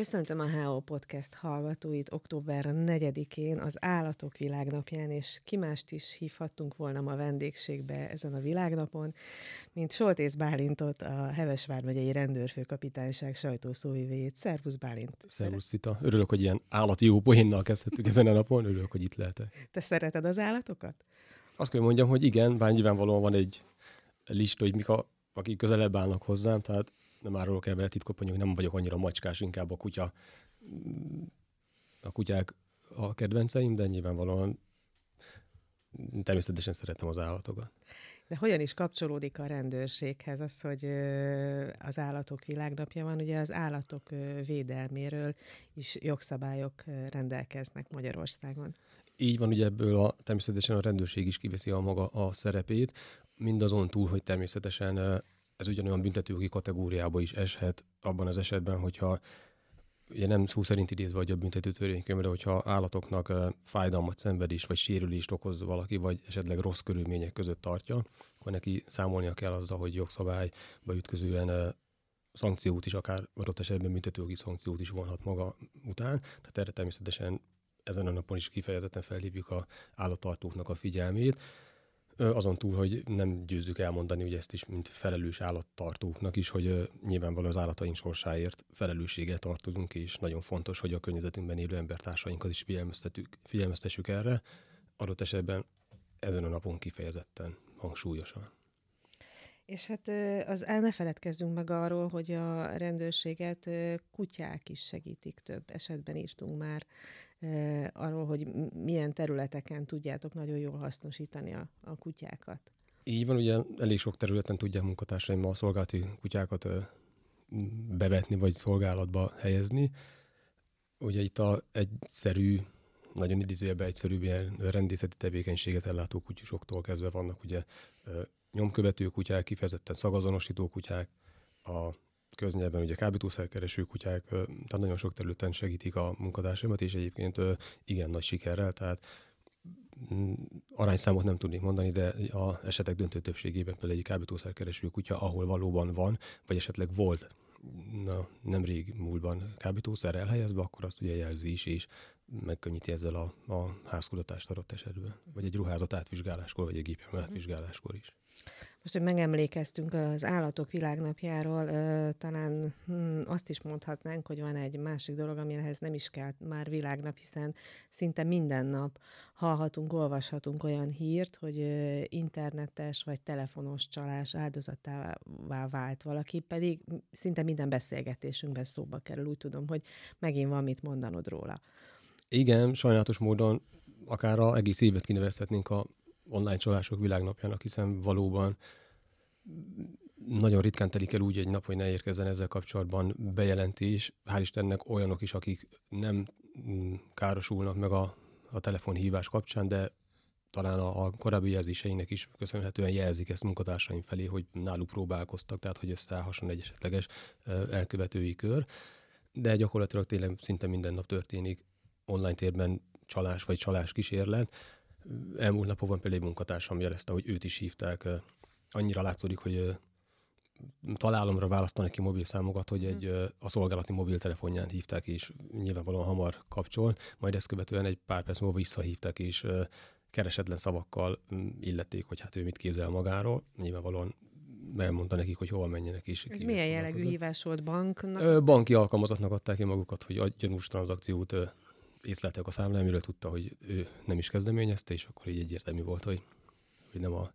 Köszöntöm a HO Podcast hallgatóit október 4-én az Állatok Világnapján, és ki mást is hívhattunk volna ma vendégségbe ezen a világnapon, mint Soltész Bálintot, a Hevesvár megyei rendőrfőkapitányság sajtószóvivét. Szervusz Bálint! Szervusz Szita! Örülök, hogy ilyen állati jó poénnal kezdhettük ezen a napon, örülök, hogy itt lehetek. Te szereted az állatokat? Azt kell mondjam, hogy igen, bár nyilvánvalóan van egy lista, hogy mik a, akik közelebb állnak hozzám, tehát nem árulok el vele titkot, hogy nem vagyok annyira macskás, inkább a kutya, a kutyák a kedvenceim, de nyilvánvalóan természetesen szeretem az állatokat. De hogyan is kapcsolódik a rendőrséghez az, hogy az állatok világnapja van? Ugye az állatok védelméről is jogszabályok rendelkeznek Magyarországon. Így van, ugye ebből a, természetesen a rendőrség is kiveszi a maga a szerepét, mindazon túl, hogy természetesen ez ugyanolyan büntetőjogi kategóriába is eshet abban az esetben, hogyha ugye nem szó szerint idézve vagy a büntető törvénykönyvre, hogyha állatoknak fájdalmat, szenvedést vagy sérülést okoz valaki, vagy esetleg rossz körülmények között tartja, akkor neki számolnia kell azzal, hogy jogszabályba ütközően szankciót is, akár adott esetben büntetőjogi szankciót is vonhat maga után. Tehát erre természetesen ezen a napon is kifejezetten felhívjuk a állattartóknak a figyelmét. Azon túl, hogy nem győzzük elmondani, hogy ezt is, mint felelős állattartóknak is, hogy nyilvánvalóan az állataink sorsáért felelősséggel tartozunk, és nagyon fontos, hogy a környezetünkben élő embertársainkat is figyelmeztessük erre, adott esetben ezen a napon kifejezetten hangsúlyosan. És hát az el ne feledkezzünk meg arról, hogy a rendőrséget kutyák is segítik, több esetben írtunk már arról, hogy milyen területeken tudjátok nagyon jól hasznosítani a, a kutyákat. Így van, ugye elég sok területen tudják munkatársaim a szolgálati kutyákat bevetni, vagy szolgálatba helyezni. Ugye itt a egyszerű, nagyon idézőjebben egyszerűbb ilyen rendészeti tevékenységet ellátó kutyusoktól kezdve vannak ugye nyomkövető kutyák, kifejezetten szagazonosító kutyák, a köznyelben ugye kábítószerkereső kutyák, tehát nagyon sok területen segítik a munkatársaimat, és egyébként igen nagy sikerrel, tehát mm, arányszámot nem tudnék mondani, de a esetek döntő többségében például egy kábítószerkereső kutya, ahol valóban van, vagy esetleg volt na, nemrég múltban kábítószer elhelyezve, akkor azt ugye jelzi is, és megkönnyíti ezzel a, a házkutatást adott esetben. Vagy egy ruházat átvizsgáláskor, vagy egy gépjármű átvizsgáláskor is. Most, hogy megemlékeztünk az állatok világnapjáról, talán hm, azt is mondhatnánk, hogy van egy másik dolog, amihez nem is kell már világnap, hiszen szinte minden nap hallhatunk, olvashatunk olyan hírt, hogy internetes vagy telefonos csalás áldozatává vált valaki, pedig szinte minden beszélgetésünkben szóba kerül. Úgy tudom, hogy megint van mit mondanod róla. Igen, sajnálatos módon akár a egész évet kinevezhetnénk a online csalások világnapjának, hiszen valóban nagyon ritkán telik el úgy egy nap, hogy ne érkezzen ezzel kapcsolatban bejelentés. Hál' Istennek olyanok is, akik nem mm, károsulnak meg a, a telefonhívás kapcsán, de talán a, a korábbi jelzéseinek is köszönhetően jelzik ezt munkatársaim felé, hogy náluk próbálkoztak, tehát hogy összeállhasson egy esetleges elkövetői kör. De gyakorlatilag tényleg szinte minden nap történik online térben csalás vagy csalás kísérlet. Elmúlt napokban például egy munkatársam jelezte, hogy őt is hívták. Annyira látszódik, hogy találomra választanak ki mobil számokat, hogy egy, a szolgálati mobiltelefonján hívták, és nyilvánvalóan hamar kapcsol, majd ezt követően egy pár perc múlva visszahívták, és keresetlen szavakkal illették, hogy hát ő mit képzel magáról. Nyilvánvalóan elmondta nekik, hogy hova menjenek is. Ez milyen jellegű hívás volt banknak? Banki alkalmazatnak adták ki magukat, hogy gyanús tranzakciót észleltek a számlámról, tudta, hogy ő nem is kezdeményezte, és akkor így egyértelmű volt, hogy, hogy nem a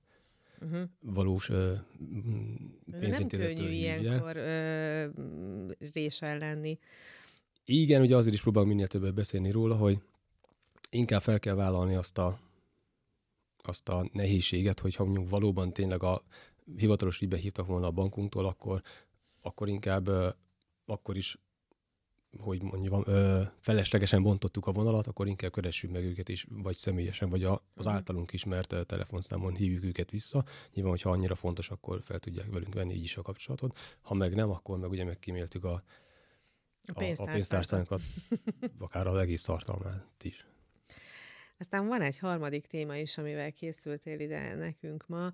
uh-huh. valós uh, pénzintézettől Nem könnyű ilyenkor uh, résen lenni. Igen, ugye azért is próbálok minél többet beszélni róla, hogy inkább fel kell vállalni azt a, azt a nehézséget, hogy ha mondjuk valóban tényleg a hivatalos ügybe hívtak volna a bankunktól, akkor, akkor inkább uh, akkor is hogy mondjam, ö, feleslegesen bontottuk a vonalat, akkor inkább keressük meg őket is, vagy személyesen, vagy a, az mhm. általunk ismert telefonszámon hívjuk őket vissza. Nyilván, hogyha annyira fontos, akkor fel tudják velünk venni így is a kapcsolatot. Ha meg nem, akkor meg ugye megkíméltük a, a, a pénztárcánkat, akár az egész tartalmát is. Aztán van egy harmadik téma is, amivel készültél ide nekünk ma.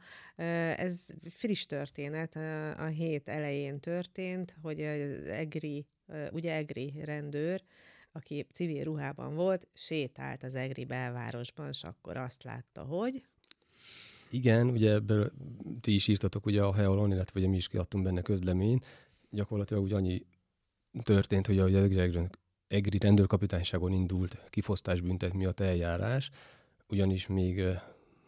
Ez friss történet, a hét elején történt, hogy az EGRI ugye egri rendőr, aki civil ruhában volt, sétált az egri belvárosban, és akkor azt látta, hogy... Igen, ugye ebből ti is írtatok ugye a Heolon, illetve ugye mi is kiadtunk benne közleményt. Gyakorlatilag úgy annyi történt, hogy a Egri rendőrkapitányságon indult kifosztásbüntet miatt eljárás, ugyanis még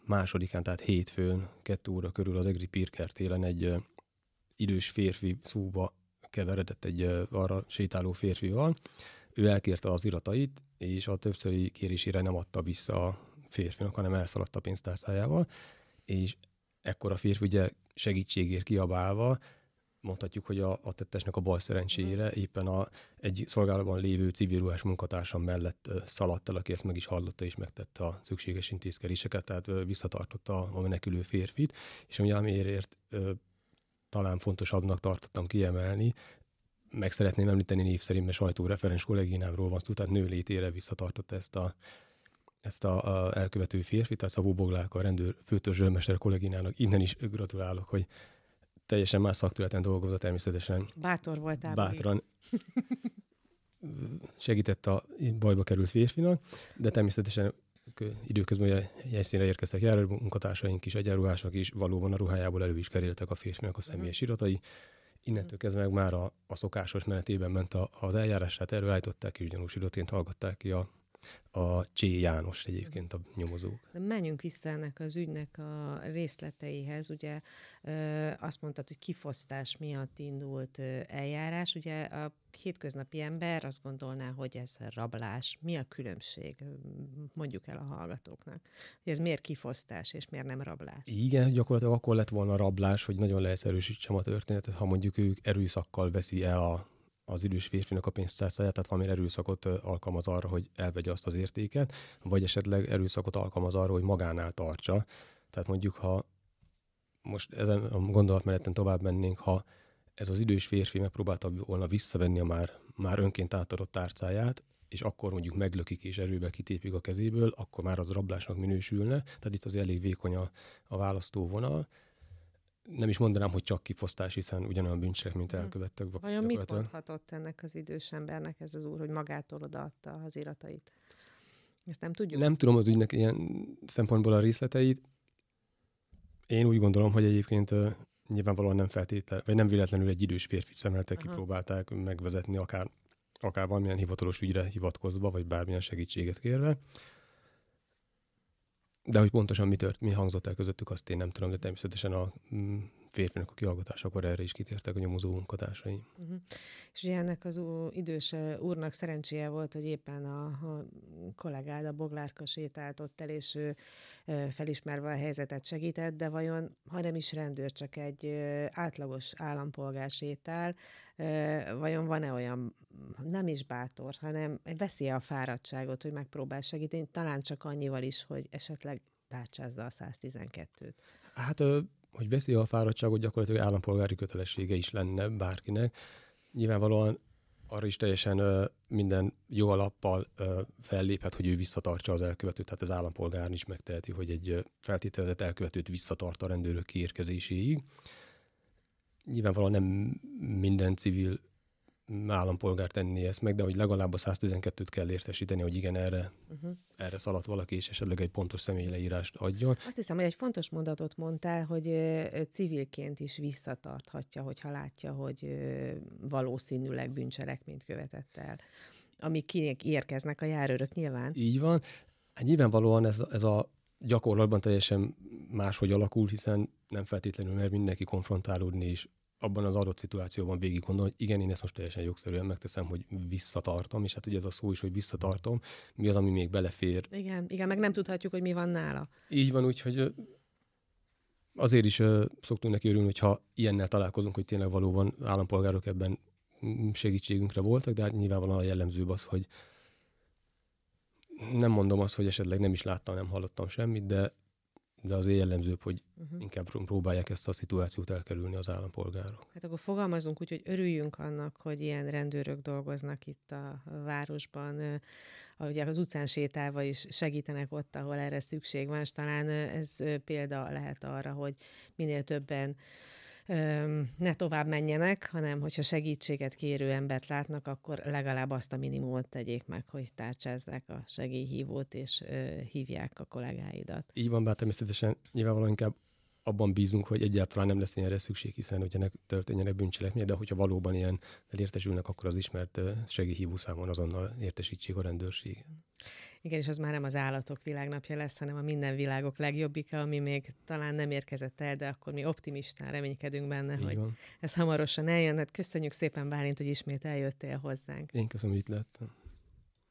másodikán, tehát hétfőn, kettő óra körül az Egri Pirker télen egy idős férfi szóba keveredett egy arra sétáló férfival. Ő elkérte az iratait, és a többszöri kérésére nem adta vissza a férfinak, hanem elszaladt a pénztárcájával, és ekkor a férfi ugye segítségért kiabálva mondhatjuk, hogy a, a tettesnek a bal szerencsére mhm. éppen a, egy szolgálatban lévő civil ruhás munkatársam mellett szaladt el, aki ezt meg is hallotta és megtette a szükséges intézkedéseket, tehát visszatartotta a, a menekülő férfit, és ami amiért talán fontosabbnak tartottam kiemelni, meg szeretném említeni név szerint, mert sajtóreferens kolléginámról van szó, tehát nő létére visszatartotta ezt a, ezt a, a elkövető férfit, tehát Szabó Boglák, a rendőr főtörzsőrmester kolléginának innen is gratulálok, hogy teljesen más szakterületen dolgozott természetesen. Bátor voltál. Bátran segített a bajba került férfinak, de természetesen időközben a helyszínre érkeztek járó munkatársaink is, egyenruhások is, valóban a ruhájából elő is kerültek a férfinak a személyes iratai. Innentől kezdve meg már a, a szokásos menetében ment a, az eljárását, előállították és ugyanúgy iratként hallgatták ki a a Csé János egyébként a nyomozók. De menjünk vissza ennek az ügynek a részleteihez. Ugye azt mondtad, hogy kifosztás miatt indult eljárás. Ugye a hétköznapi ember azt gondolná, hogy ez rablás. Mi a különbség? Mondjuk el a hallgatóknak. Hogy ez miért kifosztás, és miért nem rablás? Igen, gyakorlatilag akkor lett volna rablás, hogy nagyon leegyszerűsítsem a történetet, ha mondjuk ők erőszakkal veszi el a az idős férfinak a pénztárcáját, tehát valami erőszakot alkalmaz arra, hogy elvegye azt az értéket, vagy esetleg erőszakot alkalmaz arra, hogy magánál tartsa. Tehát mondjuk, ha most ezen a gondolatmeneten tovább mennénk, ha ez az idős férfi megpróbálta volna visszavenni a már, már önként átadott tárcáját, és akkor mondjuk meglökik és erőbe kitépik a kezéből, akkor már az rablásnak minősülne. Tehát itt az elég vékony a, a választóvonal nem is mondanám, hogy csak kifosztás, hiszen ugyanolyan bűncselek, mint hm. elkövettek. Vajon mit mondhatott ennek az idős embernek ez az úr, hogy magától odaadta az iratait? Ezt nem tudjuk. Nem tudom az ügynek ilyen szempontból a részleteit. Én úgy gondolom, hogy egyébként uh, nyilvánvalóan nem feltétlen, vagy nem véletlenül egy idős férfi szemeltek, kipróbálták megvezetni akár, akár valamilyen hivatalos ügyre hivatkozva, vagy bármilyen segítséget kérve. De hogy pontosan mi, tört, mi hangzott el közöttük, azt én nem tudom, de természetesen a mm, férfinak a kihallgatásakor erre is kitértek a nyomozó munkatársai. Uh-huh. És ugye ennek az idős úrnak szerencséje volt, hogy éppen a, a kollégád, a Boglárka sétált ott el, és ő felismerve a helyzetet segített, de vajon, ha nem is rendőr, csak egy átlagos állampolgár sétál, vajon van-e olyan, nem is bátor, hanem veszi a fáradtságot, hogy megpróbál segíteni, talán csak annyival is, hogy esetleg tárcsázza a 112-t? Hát, hogy veszi a fáradtságot, gyakorlatilag állampolgári kötelessége is lenne bárkinek. Nyilvánvalóan arra is teljesen minden jó alappal felléphet, hogy ő visszatartsa az elkövetőt, tehát az állampolgár is megteheti, hogy egy feltételezett elkövetőt visszatart a rendőrök kiérkezéséig nyilvánvalóan nem minden civil állampolgár tenni ezt meg, de hogy legalább a 112-t kell értesíteni, hogy igen, erre, uh-huh. erre szaladt valaki, és esetleg egy pontos személyleírást adjon. Azt hiszem, hogy egy fontos mondatot mondtál, hogy civilként is visszatarthatja, hogyha látja, hogy valószínűleg bűncselekményt követett el, ami kinek érkeznek a járőrök nyilván. Így van. Hát nyilvánvalóan ez, ez a gyakorlatban teljesen máshogy alakul, hiszen nem feltétlenül mer mindenki konfrontálódni, és abban az adott szituációban végig gondolom, hogy igen, én ezt most teljesen jogszerűen megteszem, hogy visszatartom, és hát ugye ez a szó is, hogy visszatartom, mi az, ami még belefér. Igen, igen, meg nem tudhatjuk, hogy mi van nála. Így van, úgyhogy azért is szoktunk neki örülni, hogyha ilyennel találkozunk, hogy tényleg valóban állampolgárok ebben segítségünkre voltak, de hát nyilvánvalóan a jellemzőbb az, hogy nem mondom azt, hogy esetleg nem is láttam, nem hallottam semmit, de de az jellemzőbb, hogy uh-huh. inkább próbálják ezt a szituációt elkerülni az állampolgárok. Hát akkor fogalmazunk úgy, hogy örüljünk annak, hogy ilyen rendőrök dolgoznak itt a városban, ugye az utcán sétálva is segítenek ott, ahol erre szükség van, és talán ez példa lehet arra, hogy minél többen ne tovább menjenek, hanem hogyha segítséget kérő embert látnak, akkor legalább azt a minimumot tegyék meg, hogy tárcsázzák a segélyhívót, és hívják a kollégáidat. Így van, bár természetesen nyilvánvalóan inkább abban bízunk, hogy egyáltalán nem lesz ilyenre szükség, hiszen hogyha ne történjenek bűncselekmények, de hogyha valóban ilyen elértesülnek, akkor az ismert segélyhívó számon azonnal értesítsék a rendőrség. Igen, és az már nem az állatok világnapja lesz, hanem a minden világok legjobbika, ami még talán nem érkezett el, de akkor mi optimistán reménykedünk benne, Így hogy van. ez hamarosan eljön. Hát köszönjük szépen, Bálint, hogy ismét eljöttél hozzánk. Én köszönöm, hogy itt lettem.